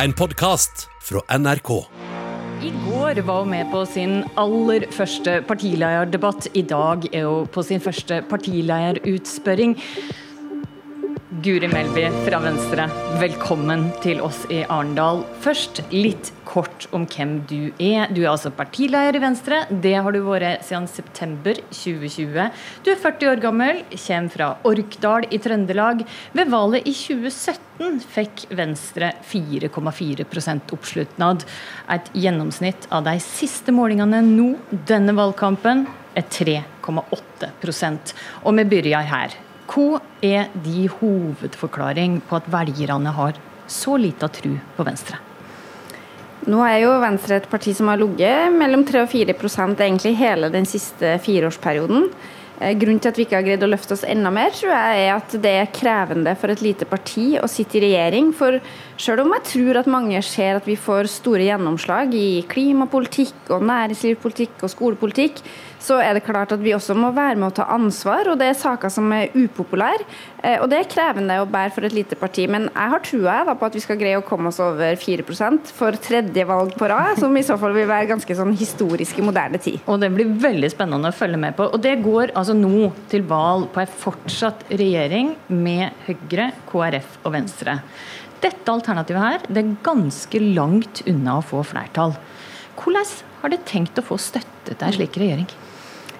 En podkast fra NRK. I går var hun med på sin aller første partilederdebatt. I dag er hun på sin første partilederutspørring. Guri Melby fra Venstre, velkommen til oss i Arendal. Først litt kort om hvem du er. Du er altså partileder i Venstre. Det har du vært siden september 2020. Du er 40 år gammel, kommer fra Orkdal i Trøndelag. Ved valget i 2017 fikk Venstre 4,4% oppslutnad. Et gjennomsnitt av de siste målingene nå denne valgkampen er 3,8% Og vi begynner her. Hva er de hovedforklaring på at velgerne har så lita tro på Venstre? Nå er jo Venstre et parti som har ligget mellom 3 og 4% egentlig hele den siste fireårsperioden. Eh, grunnen til at vi ikke har greid å løfte oss enda mer, tror jeg er at det er krevende for et lite parti å sitte i regjering. For selv om jeg tror at mange ser at vi får store gjennomslag i klimapolitikk og næringslivspolitikk og skolepolitikk, så er det klart at vi også må være med å ta ansvar. Og det er saker som er upopulære. Eh, og det er krevende å bære for et lite parti. Men jeg har trua på at vi skal greie å komme oss over 4% for tredje valg på rad, som i så fall vil være ganske sånn historisk i moderne tid. Og det blir veldig spennende å følge med på. Og det går altså nå til valg på en fortsatt regjering med Høyre, KrF og Venstre. Dette alternativet her, det er ganske langt unna å få flertall. Hvordan har dere tenkt å få støtte til en slik regjering?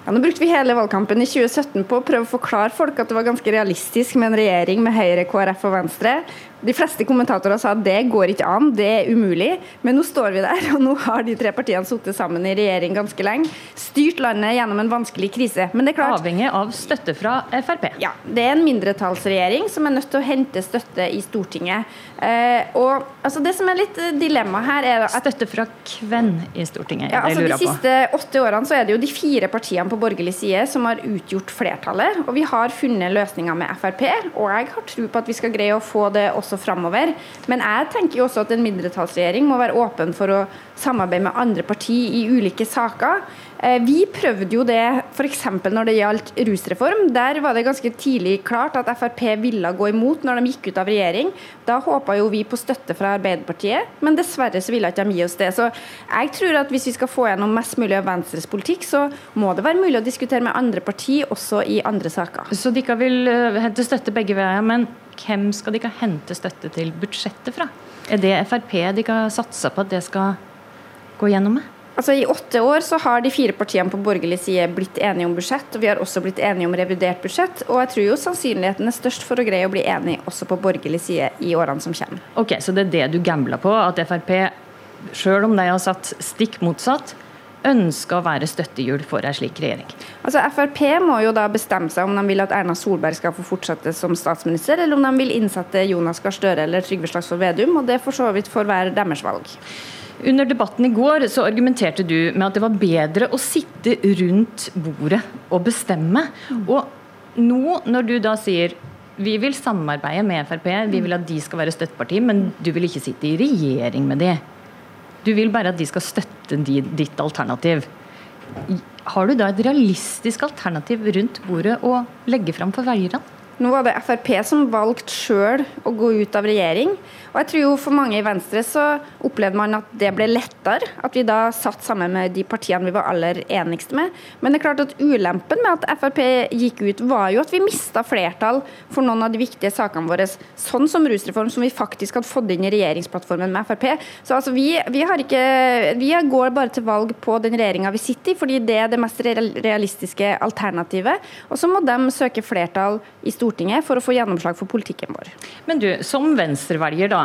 Ja, nå brukte vi hele valgkampen i 2017 på å prøve å forklare folk at det var ganske realistisk med en regjering med Høyre, KrF og Venstre. De fleste kommentatorer sa at det går ikke an, det er umulig. Men nå står vi der, og nå har de tre partiene sittet sammen i regjering ganske lenge. Styrt landet gjennom en vanskelig krise. Men det er klart Avhengig av støtte fra Frp? Ja. Det er en mindretallsregjering som er nødt til å hente støtte i Stortinget. Eh, og altså, Det som er litt eh, dilemma her, er at Støtte fra hvem i Stortinget? Ja, altså, de siste åtte årene så er det jo de fire partiene på borgerlig side som har utgjort flertallet. Og vi har funnet løsninger med Frp, og jeg har tro på at vi skal greie å få det også også framover. Men jeg tenker jo også at en mindretallsregjering må være åpen for å samarbeide med andre partier i ulike saker. Eh, vi prøvde jo det f.eks. når det gjaldt rusreform. Der var det ganske tidlig klart at Frp ville gå imot når de gikk ut av regjering. Da håpa jo vi på støtte fra Arbeiderpartiet, men dessverre så ville ikke de gi oss det. Så jeg tror at hvis vi skal få gjennom mest mulig av Venstres politikk, så må det være mulig å diskutere med andre partier også i andre saker. Så de ikke vil eh, hente støtte begge veier. men hvem skal de ikke hente støtte til budsjettet fra? Er det Frp de ikke har satsa på at det skal gå gjennom med? Altså I åtte år så har de fire partiene på borgerlig side blitt enige om budsjett, og vi har også blitt enige om revidert budsjett. Og jeg tror jo sannsynligheten er størst for å greie å bli enig også på borgerlig side i årene som kommer. Ok, Så det er det du gambler på? At Frp, sjøl om de har satt stikk motsatt, ønsker å være støttehjul for en slik regjering? Altså Frp må jo da bestemme seg om de vil at Erna Solberg skal få fortsette som statsminister, eller om de vil innsette Jonas Gahr Støre eller Trygve Slagsvold Vedum. og Det for så vidt får være deres valg. Under debatten i går så argumenterte du med at det var bedre å sitte rundt bordet og bestemme. Og nå når du da sier vi vil samarbeide med Frp, vi vil at de skal være støtteparti, men du vil ikke sitte i regjering med de. Du vil bare at de skal støtte ditt alternativ. Har du da et realistisk alternativ rundt bordet å legge fram for velgerne? Nå var det Frp som valgte sjøl å gå ut av regjering. Og jeg tror jo For mange i Venstre så opplevde man at det ble lettere. At vi da satt sammen med de partiene vi var aller enigste med. Men det er klart at ulempen med at Frp gikk ut, var jo at vi mista flertall for noen av de viktige sakene våre. Sånn som rusreform, som vi faktisk hadde fått inn i regjeringsplattformen med Frp. Så altså vi, vi, ikke, vi går bare til valg på den regjeringa vi sitter i, fordi det er det mest realistiske alternativet. Og så må de søke flertall i Stortinget for å få gjennomslag for politikken vår. Men du, som venstrevelger, da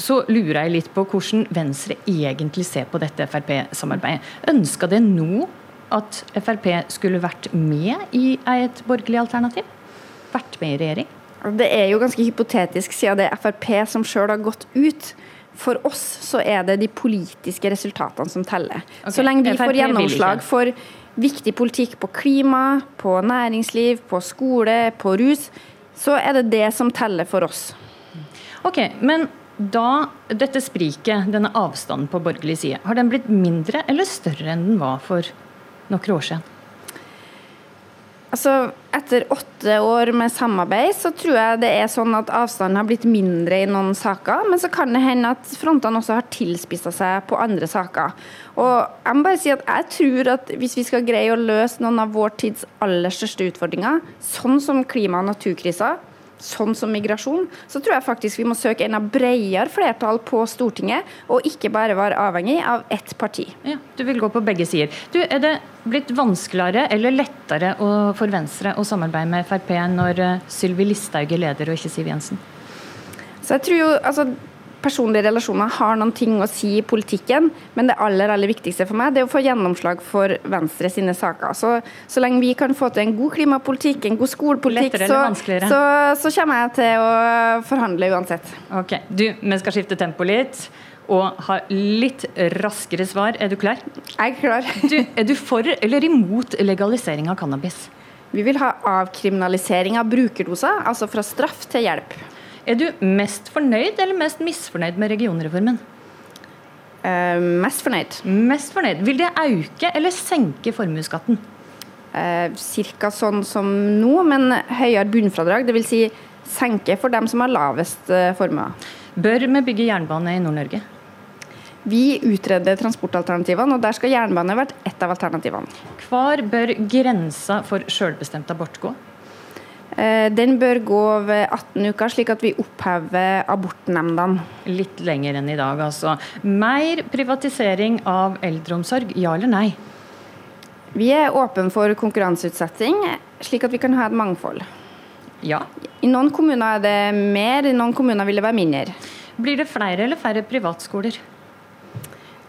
så lurer jeg litt på hvordan Venstre egentlig ser på dette Frp-samarbeidet. Ønska det nå at Frp skulle vært med i et borgerlig alternativ? Vært med i regjering? Det er jo ganske hypotetisk, siden det er Frp som sjøl har gått ut. For oss så er det de politiske resultatene som teller. Okay. Så lenge vi FRP får gjennomslag for viktig politikk på klima, på næringsliv, på skole, på rus, så er det det som teller for oss. Ok, men da dette spriket, denne avstanden på borgerlig side, har den blitt mindre eller større enn den var for noen år siden? Altså, Etter åtte år med samarbeid så tror jeg det er sånn at avstanden har blitt mindre i noen saker. Men så kan det hende at frontene også har tilspissa seg på andre saker. Og Jeg må bare si at jeg tror at hvis vi skal greie å løse noen av vår tids aller største utfordringer, sånn som klima- og naturkrisa, sånn som migrasjon, så tror jeg faktisk vi må søke enda bredere flertall på Stortinget, og ikke bare være avhengig av ett parti. Ja, Du vil gå på begge sider. Du, Er det blitt vanskeligere eller lettere for Venstre å samarbeide med Frp når eh, Sylvi Listhaug er leder, og ikke Siv Jensen? Så jeg tror jo, altså personlige relasjoner har noen ting å si i politikken, men det aller aller viktigste for meg det er å få gjennomslag for Venstre sine saker. Så, så lenge vi kan få til en god klimapolitikk, en god skolepolitikk, så, så, så, kommer jeg til å forhandle uansett. Ok, du, Vi skal skifte tempo litt og ha litt raskere svar. Er du klar? Jeg er klar. Du, er du for eller imot legalisering av cannabis? Vi vil ha avkriminalisering av brukerdoser, altså fra straff til hjelp. Er du mest fornøyd eller mest misfornøyd med regionreformen? Uh, mest fornøyd. Mest fornøyd. Vil det øke eller senke formuesskatten? Uh, Cirka sånn som nå, men høyere bunnfradrag. Dvs. Si senke for dem som har lavest formue. Bør vi bygge jernbane i Nord-Norge? Vi utreder transportalternativene, og der skal jernbane vært ett av alternativene. Hvor bør grensa for selvbestemt abort gå? Eh, den bør gå ved 18 uker, slik at vi opphever abortnemndene. Litt lenger enn i dag, altså. Mer privatisering av eldreomsorg, ja eller nei? Vi er åpne for konkurranseutsetting, slik at vi kan ha et mangfold. Ja. I noen kommuner er det mer, i noen kommuner vil det være mindre. Blir det flere eller færre privatskoler?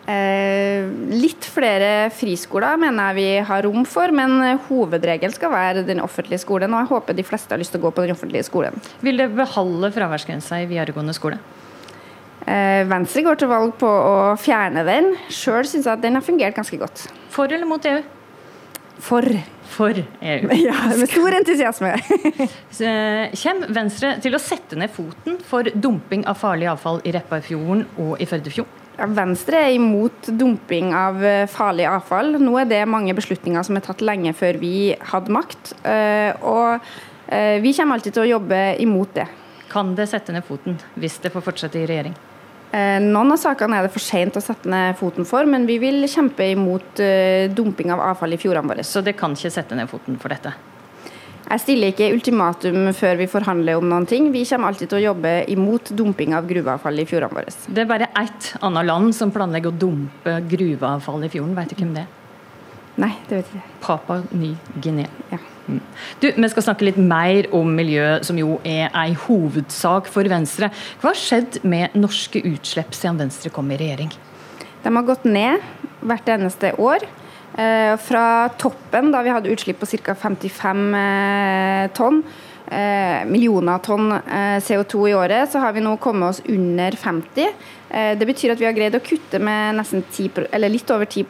Eh, litt flere friskoler mener jeg vi har rom for, men hovedregelen skal være den offentlige skolen. Og jeg håper de fleste har lyst til å gå på den offentlige skolen. Vil det beholde fraværsgrensa i videregående skole? Eh, Venstre går til valg på å fjerne den. Sjøl syns jeg at den har fungert ganske godt. For eller mot EU? For. For EU. Ja, med stor entusiasme. Kommer Venstre til å sette ned foten for dumping av farlig avfall i Repparfjorden og i Førdefjorden? Venstre er imot dumping av eh, farlig avfall. Nå er det mange beslutninger som er tatt lenge før vi hadde makt. Eh, og eh, vi kommer alltid til å jobbe imot det. Kan det sette ned foten hvis det får fortsette i regjering? Noen av sakene er det for sent å sette ned foten for, men vi vil kjempe imot dumping av avfall i fjordene våre. Så det kan ikke sette ned foten for dette? Jeg stiller ikke ultimatum før vi forhandler om noen ting. Vi kommer alltid til å jobbe imot dumping av gruveavfall i fjordene våre. Det er bare ett annet land som planlegger å dumpe gruveavfall i fjorden. Vet du hvem det er? Nei, det vet jeg ikke. Papa Ny-Guinea. Ja. Mm. Du, Vi skal snakke litt mer om miljø, som jo er ei hovedsak for Venstre. Hva har skjedd med norske utslipp siden Venstre kom i regjering? De har gått ned hvert eneste år. Eh, fra toppen, da vi hadde utslipp på ca. 55 eh, tonn, eh, millioner tonn CO2 i året, så har vi nå kommet oss under 50. Det betyr at vi har greid å kutte med 10, litt over 10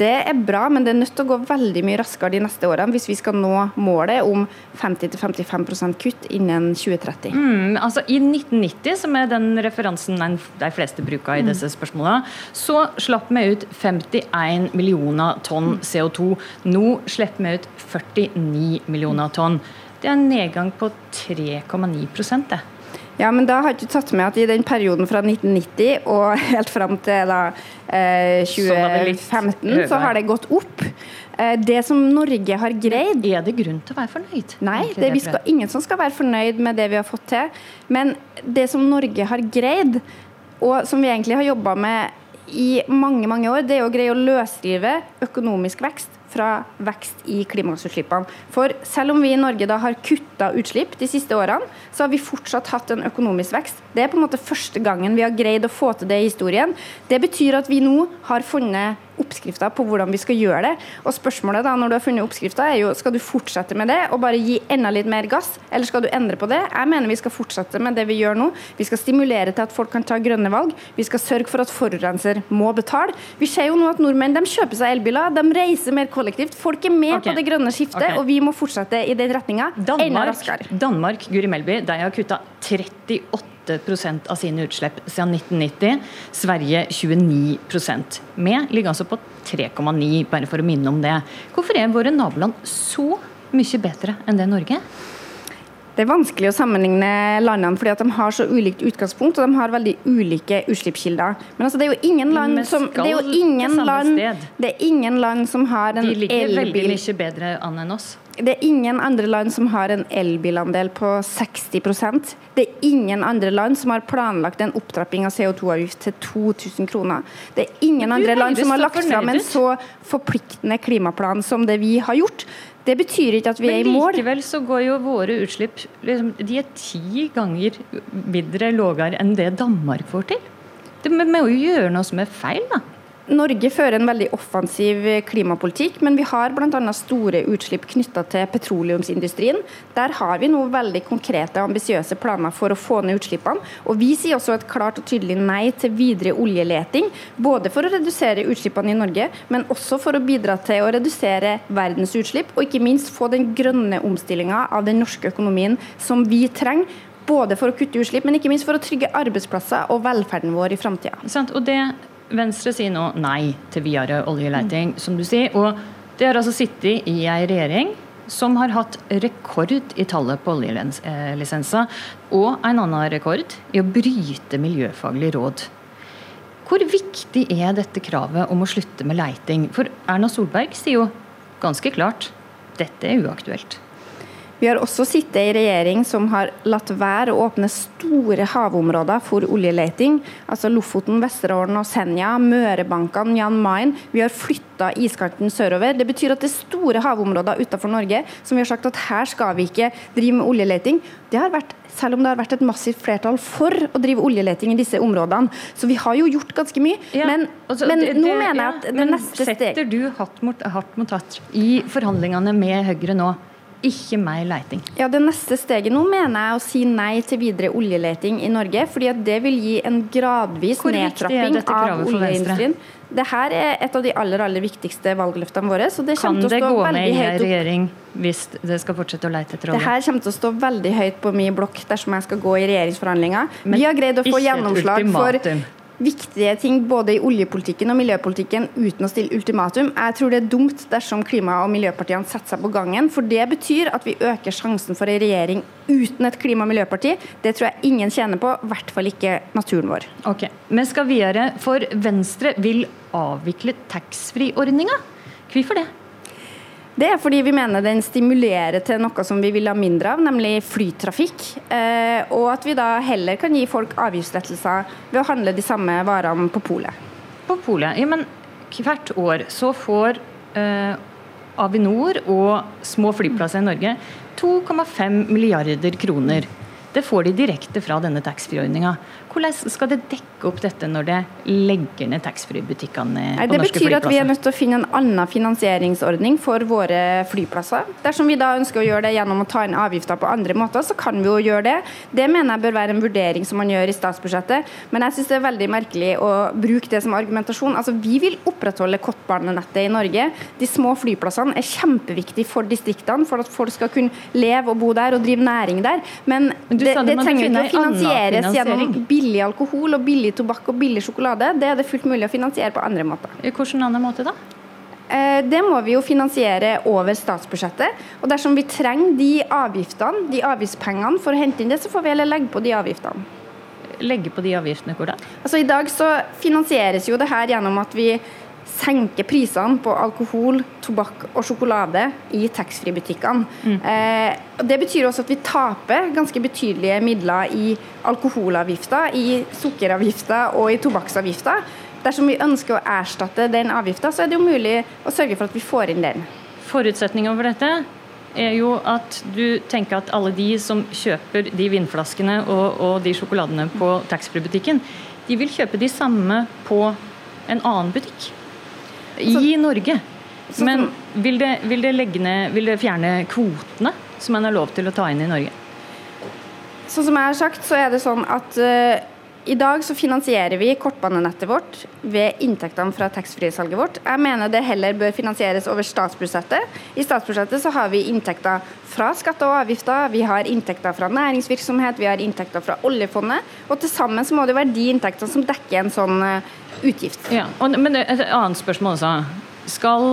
det er bra, men det er nødt til å gå veldig mye raskere de neste årene hvis vi skal nå målet om 50-55% kutt innen 2030. Mm, altså I 1990, som er den referansen de fleste bruker i mm. disse spørsmålene, så slapp vi ut 51 millioner tonn CO2. Nå slipper vi ut 49 millioner tonn. Det er en nedgang på 3,9 det. Ja, men da har du tatt med at i den perioden fra 1990 og helt fram til da, eh, 2015, så har det gått opp. Eh, det som Norge har greid Er det grunn til å være fornøyd? Nei, det, vi skal, ingen som skal være fornøyd med det vi har fått til. Men det som Norge har greid, og som vi egentlig har jobba med i mange mange år, det er å greie å løsrive økonomisk vekst fra vekst i klimagassutslippene. For selv om vi i Norge da har kutta utslipp de siste årene, så har vi fortsatt hatt en økonomisk vekst. Det er på en måte første gangen vi har greid å få til det i historien. Det betyr at vi nå har funnet oppskrifter på hvordan vi skal gjøre det. Og spørsmålet da, når du har funnet oppskrifter, er jo skal du fortsette med det og bare gi enda litt mer gass, eller skal du endre på det? Jeg mener vi skal fortsette med det vi gjør nå. Vi skal stimulere til at folk kan ta grønne valg. Vi skal sørge for at forurenser må betale. Vi ser jo nå at nordmenn de kjøper seg elbiler, de reiser mer kollektivt. Folk er med okay. på det grønne skiftet, okay. og vi må fortsette i den retninga enda raskere. Danmark, Guri Melby, de har kutta 38 8% av sine utslipp siden 1990. Sverige 29% Vi ligger altså på 3,9, bare for å minne om det. Hvorfor er våre naboland så mye bedre enn det Norge? Det er vanskelig å sammenligne landene fordi at de har så ulikt utgangspunkt og de har veldig ulike utslippskilder. Men altså, det er jo ingen land som det er ingen land, det er ingen land som har en elbil De ligger veldig mye bedre an enn oss. Det er ingen andre land som har en elbilandel på 60% Det er ingen andre land som har planlagt en opptrapping av CO2-avgift til 2000 kroner. Det er ingen andre land som har lagt fram en så forpliktende klimaplan som det vi har gjort. Det betyr ikke at vi Men er i mål. Men likevel så går jo våre utslipp liksom, De er ti ganger mindre lavere enn det Danmark får til. Det må jo gjøre noe som er feil, da. Norge fører en veldig offensiv klimapolitikk, men vi har bl.a. store utslipp knytta til petroleumsindustrien. Der har vi nå veldig konkrete og ambisiøse planer for å få ned utslippene. Og Vi sier også et klart og tydelig nei til videre oljeleting, både for å redusere utslippene i Norge, men også for å bidra til å redusere verdens utslipp, og ikke minst få den grønne omstillinga av den norske økonomien som vi trenger både for å kutte utslipp, men ikke minst for å trygge arbeidsplasser og velferden vår i framtida. Og det Venstre sier nå nei til videre oljeleiting, som du sier. Og det har altså sittet i ei regjering som har hatt rekord i tallet på oljelisenser, og en annen rekord i å bryte miljøfaglig råd. Hvor viktig er dette kravet om å slutte med leiting? For Erna Solberg sier jo ganske klart dette er uaktuelt. Vi har også sittet i regjering som har latt være å åpne store havområder for oljeleting. Altså Lofoten, Vesterålen og Senja, Mørebankene, Jan Mayen. Vi har flytta iskanten sørover. Det betyr at det er store havområder utenfor Norge som vi har sagt at her skal vi ikke drive med oljeleting. Det har vært selv om det har vært et massivt flertall for å drive oljeleting i disse områdene. Så vi har jo gjort ganske mye. Ja, men, altså, men det, nå mener jeg at det neste steg Setter du hardt mot, hardt mot hardt i forhandlingene med Høyre nå? Ikke mer leiting. Ja, Det neste steget nå mener jeg å si nei til videre oljeleting i Norge. fordi at det vil gi en gradvis Hvor nedtrapping av oljeindustrien. Det her er et av de aller aller viktigste valgløftene våre. så det Kan det gå ned i en regjering hvis det skal fortsette å leite etter olje? Det her kommer til å stå veldig høyt på min blokk dersom jeg skal gå i regjeringsforhandlinger. Vi har greid å få gjennomslag for viktige ting både i oljepolitikken og miljøpolitikken uten å stille ultimatum. Jeg tror det er dumt dersom klima- og miljøpartiene setter seg på gangen. For det betyr at vi øker sjansen for en regjering uten et klima- og miljøparti. Det tror jeg ingen tjener på, i hvert fall ikke naturen vår. Ok, Vi skal videre, for Venstre vil avvikle taxfree-ordninga. Hvorfor det? Det er fordi vi mener den stimulerer til noe som vi vil ha mindre av, nemlig flytrafikk. Eh, og at vi da heller kan gi folk avgiftslettelser ved å handle de samme varene på polet. På polet, ja, men hvert år så får eh, Avinor og små flyplasser i Norge 2,5 milliarder kroner. Det får de direkte fra denne taxfree-ordninga. Hvordan skal det dekke opp dette når det legger ned taxfree-butikkene på norske flyplasser? Det betyr at vi er nødt til å finne en annen finansieringsordning for våre flyplasser. Dersom vi da ønsker å gjøre det gjennom å ta inn avgifter på andre måter, så kan vi jo gjøre det. Det mener jeg bør være en vurdering som man gjør i statsbudsjettet. Men jeg syns det er veldig merkelig å bruke det som argumentasjon. Altså, Vi vil opprettholde kortbanenettet i Norge. De små flyplassene er kjempeviktige for distriktene, for at folk skal kunne leve og bo der og drive næring der. Men, Men det, det trenger ikke å finansieres gjennom billig alkohol og billig tobakk og billig sjokolade, det er det fullt mulig å finansiere på andre måter. Hvilken annen måte da? Eh, det må vi jo finansiere over statsbudsjettet. Og dersom vi trenger de avgiftene, de avgiftspengene for å hente inn det, så får vi heller legge på de avgiftene. Legge på de avgiftene hvordan? Altså I dag så finansieres jo det her gjennom at vi senke prisene på alkohol, tobakk og sjokolade i taxfree-butikkene. Mm. Eh, det betyr også at vi taper ganske betydelige midler i alkoholavgifter, i sukkeravgifter og i tobakksavgifter. Dersom vi ønsker å erstatte den avgifta, så er det jo mulig å sørge for at vi får inn den. Forutsetningen for dette er jo at du tenker at alle de som kjøper de vinflaskene og, og de sjokoladene på taxfree-butikken, de vil kjøpe de samme på en annen butikk i Norge. Men vil det, vil det, ned, vil det fjerne kvotene som en har lov til å ta inn i Norge? Sånn som jeg har sagt, så er det sånn at uh, I dag så finansierer vi kortbanenettet vårt ved inntektene fra taxfree-salget vårt. Jeg mener det heller bør finansieres over statsbudsjettet. I statsbudsjettet så har vi inntekter fra skatter og avgifter, vi har inntekter fra næringsvirksomhet, vi har inntekter fra oljefondet. Og til sammen så må det være de inntektene som dekker en sånn eh, utgift. Ja, og, men et annet spørsmål også. Skal,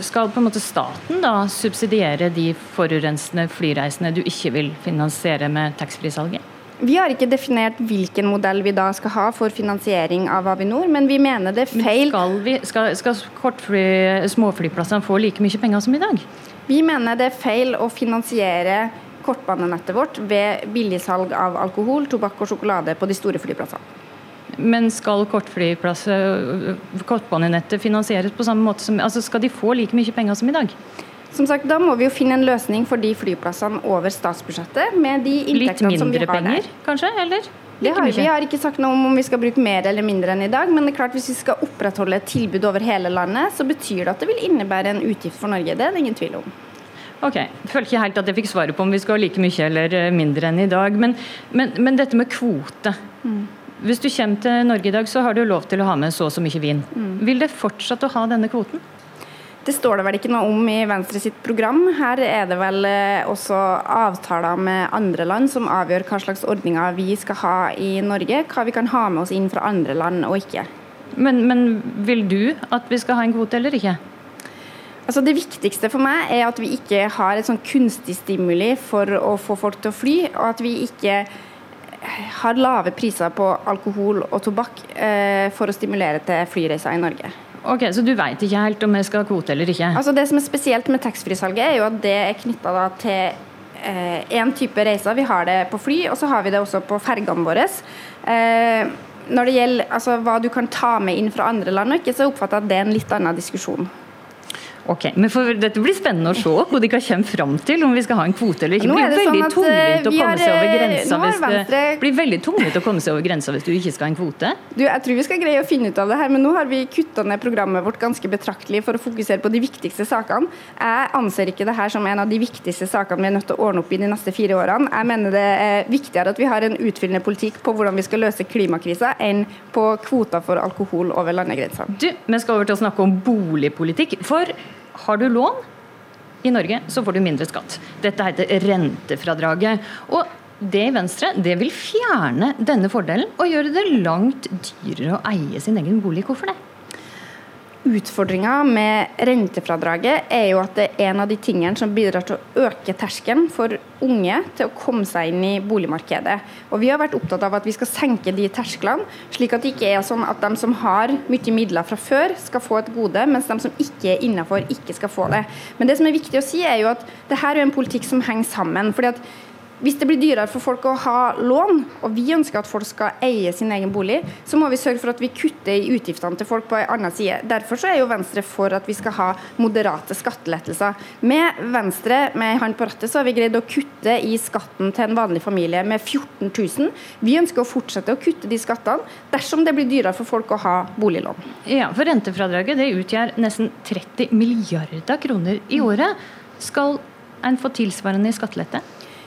skal på en måte staten da subsidiere de forurensende flyreisene du ikke vil finansiere med taxfree-salget? Vi har ikke definert hvilken modell vi da skal ha for finansiering av Avinor, men vi mener det er feil. Skal, vi, skal, skal kortfly, småflyplassene få like mye penger som i dag? Vi mener det er feil å finansiere kortbanenettet vårt ved billigsalg av alkohol, tobakk og sjokolade på de store flyplassene. Men skal kortbanenettet finansieres på samme måte som altså Skal de få like mye penger som i dag? Som sagt, Da må vi jo finne en løsning for de flyplassene over statsbudsjettet. med de inntektene som vi har der. Litt mindre penger, kanskje? Eller? Har, vi har ikke sagt noe om om vi skal bruke mer eller mindre enn i dag, men det er klart hvis vi skal opprettholde et tilbud over hele landet, så betyr det at det vil innebære en utgift for Norge. Det er det ingen tvil om. Ok, Jeg føler ikke helt at jeg fikk svaret på om vi skal ha like mye eller eh, mindre enn i dag. Men, men, men dette med kvote. Mm. Hvis du kommer til Norge i dag, så har du lov til å ha med så og så mye vin. Mm. Vil det fortsatt å ha denne kvoten? Det står det vel ikke noe om i Venstre sitt program. Her er det vel eh, også avtaler med andre land som avgjør hva slags ordninger vi skal ha i Norge. Hva vi kan ha med oss inn fra andre land og ikke. Men, men vil du at vi skal ha en kvote eller ikke? Altså Det viktigste for meg er at vi ikke har et sånn kunstig stimuli for å få folk til å fly, og at vi ikke har lave priser på alkohol og tobakk eh, for å stimulere til flyreiser i Norge. Ok, Så du veit ikke helt om jeg skal ha kvote eller ikke? Altså Det som er spesielt med taxfree-salget, er jo at det er knytta til én eh, type reiser. Vi har det på fly, og så har vi det også på fergene våre. Eh, når det gjelder altså, hva du kan ta med inn fra andre land og ikke, så oppfatter jeg at det er en litt annen diskusjon. Ok, men for, Dette blir spennende å se hvor de kan komme fram til, om vi skal ha en kvote eller ikke. Det blir veldig sånn tungvint å komme seg over grensa hvis det blir veldig tungvint å komme seg over grensa hvis du ikke skal ha en kvote. Du, Jeg tror vi skal greie å finne ut av det her, men nå har vi kutta ned programmet vårt ganske betraktelig for å fokusere på de viktigste sakene. Jeg anser ikke det her som en av de viktigste sakene vi er nødt til å ordne opp i de neste fire årene. Jeg mener det er viktigere at vi har en utfyllende politikk på hvordan vi skal løse klimakrisa, enn på kvoter for alkohol over landegrensene. Du, vi skal over til å snakke om boligpolitikk. For har du lån i Norge, så får du mindre skatt. Dette heter rentefradraget. Og det i Venstre det vil fjerne denne fordelen og gjøre det langt dyrere å eie sin egen bolig. Hvorfor det? Utfordringa med rentefradraget er jo at det er en av de tingene som bidrar til å øke terskelen for unge til å komme seg inn i boligmarkedet. Og Vi har vært opptatt av at vi skal senke de tersklene, slik at det ikke er sånn at de som har mye midler fra før, skal få et gode, mens de som ikke er innafor, ikke skal få det. Men det som er viktig å si er jo at det her er en politikk som henger sammen. fordi at hvis det blir dyrere for folk å ha lån, og vi ønsker at folk skal eie sin egen bolig, så må vi sørge for at vi kutter i utgiftene til folk på en annen side. Derfor så er jo Venstre for at vi skal ha moderate skattelettelser. Med Venstre med hånd på rattet så har vi greid å kutte i skatten til en vanlig familie med 14 000. Vi ønsker å fortsette å kutte de skattene dersom det blir dyrere for folk å ha boliglån. Ja, for Rentefradraget det utgjør nesten 30 milliarder kroner i året. Skal en få tilsvarende i skattelette?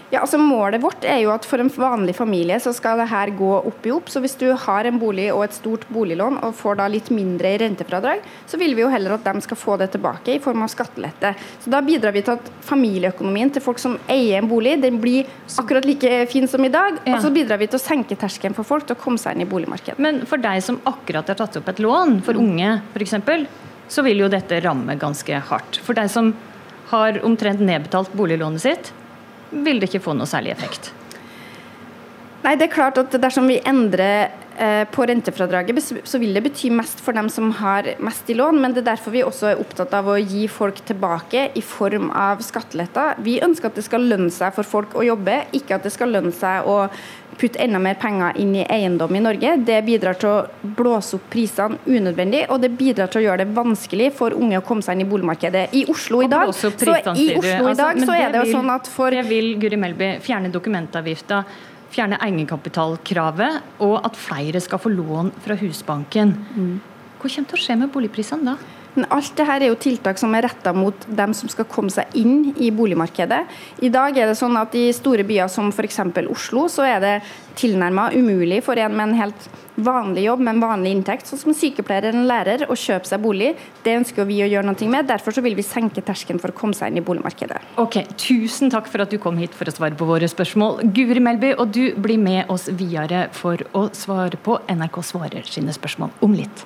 Ja, altså Målet vårt er jo at for en vanlig familie så skal det her gå opp i opp. Så hvis du har en bolig og et stort boliglån og får da litt mindre i rentefradrag, så vil vi jo heller at de skal få det tilbake i form av skattelette. Så Da bidrar vi til at familieøkonomien til folk som eier en bolig, den blir akkurat like fin som i dag. Ja. Og så bidrar vi til å senke terskelen for folk til å komme seg inn i boligmarkedet. Men for deg som akkurat har tatt opp et lån, for unge f.eks., så vil jo dette ramme ganske hardt. For deg som har omtrent nedbetalt boliglånet sitt, vil det ikke få noe særlig effekt. Nei, det er klart at Dersom vi endrer eh, på rentefradraget, så vil det bety mest for dem som har mest i lån. Men det er derfor vi også er opptatt av å gi folk tilbake i form av skatteletter. Vi ønsker at det skal lønne seg for folk å jobbe, ikke at det skal lønne seg å putte enda mer penger inn i eiendom i Norge. Det bidrar til å blåse opp prisene unødvendig, og det bidrar til å gjøre det vanskelig for unge å komme seg inn i boligmarkedet. I Oslo i dag, så, i Oslo i dag altså, så er det jo sånn at for Det vil Guri Melby fjerne dokumentavgifta fjerne egenkapitalkravet, og at flere skal få lån fra Husbanken. Mm. Hva kommer til å skje med boligprisene da? Men alt det her er jo tiltak som er retta mot dem som skal komme seg inn i boligmarkedet. I dag er det sånn at i store byer som f.eks. Oslo, så er det tilnærma umulig for en med en helt vanlig jobb med en vanlig inntekt, sånn som sykepleier eller en lærer, å kjøpe seg bolig. Det ønsker vi å gjøre noe med. Derfor så vil vi senke terskelen for å komme seg inn i boligmarkedet. Ok, Tusen takk for at du kom hit for å svare på våre spørsmål. Guri Melby, og du blir med oss videre for å svare på NRK svarer sine spørsmål om litt.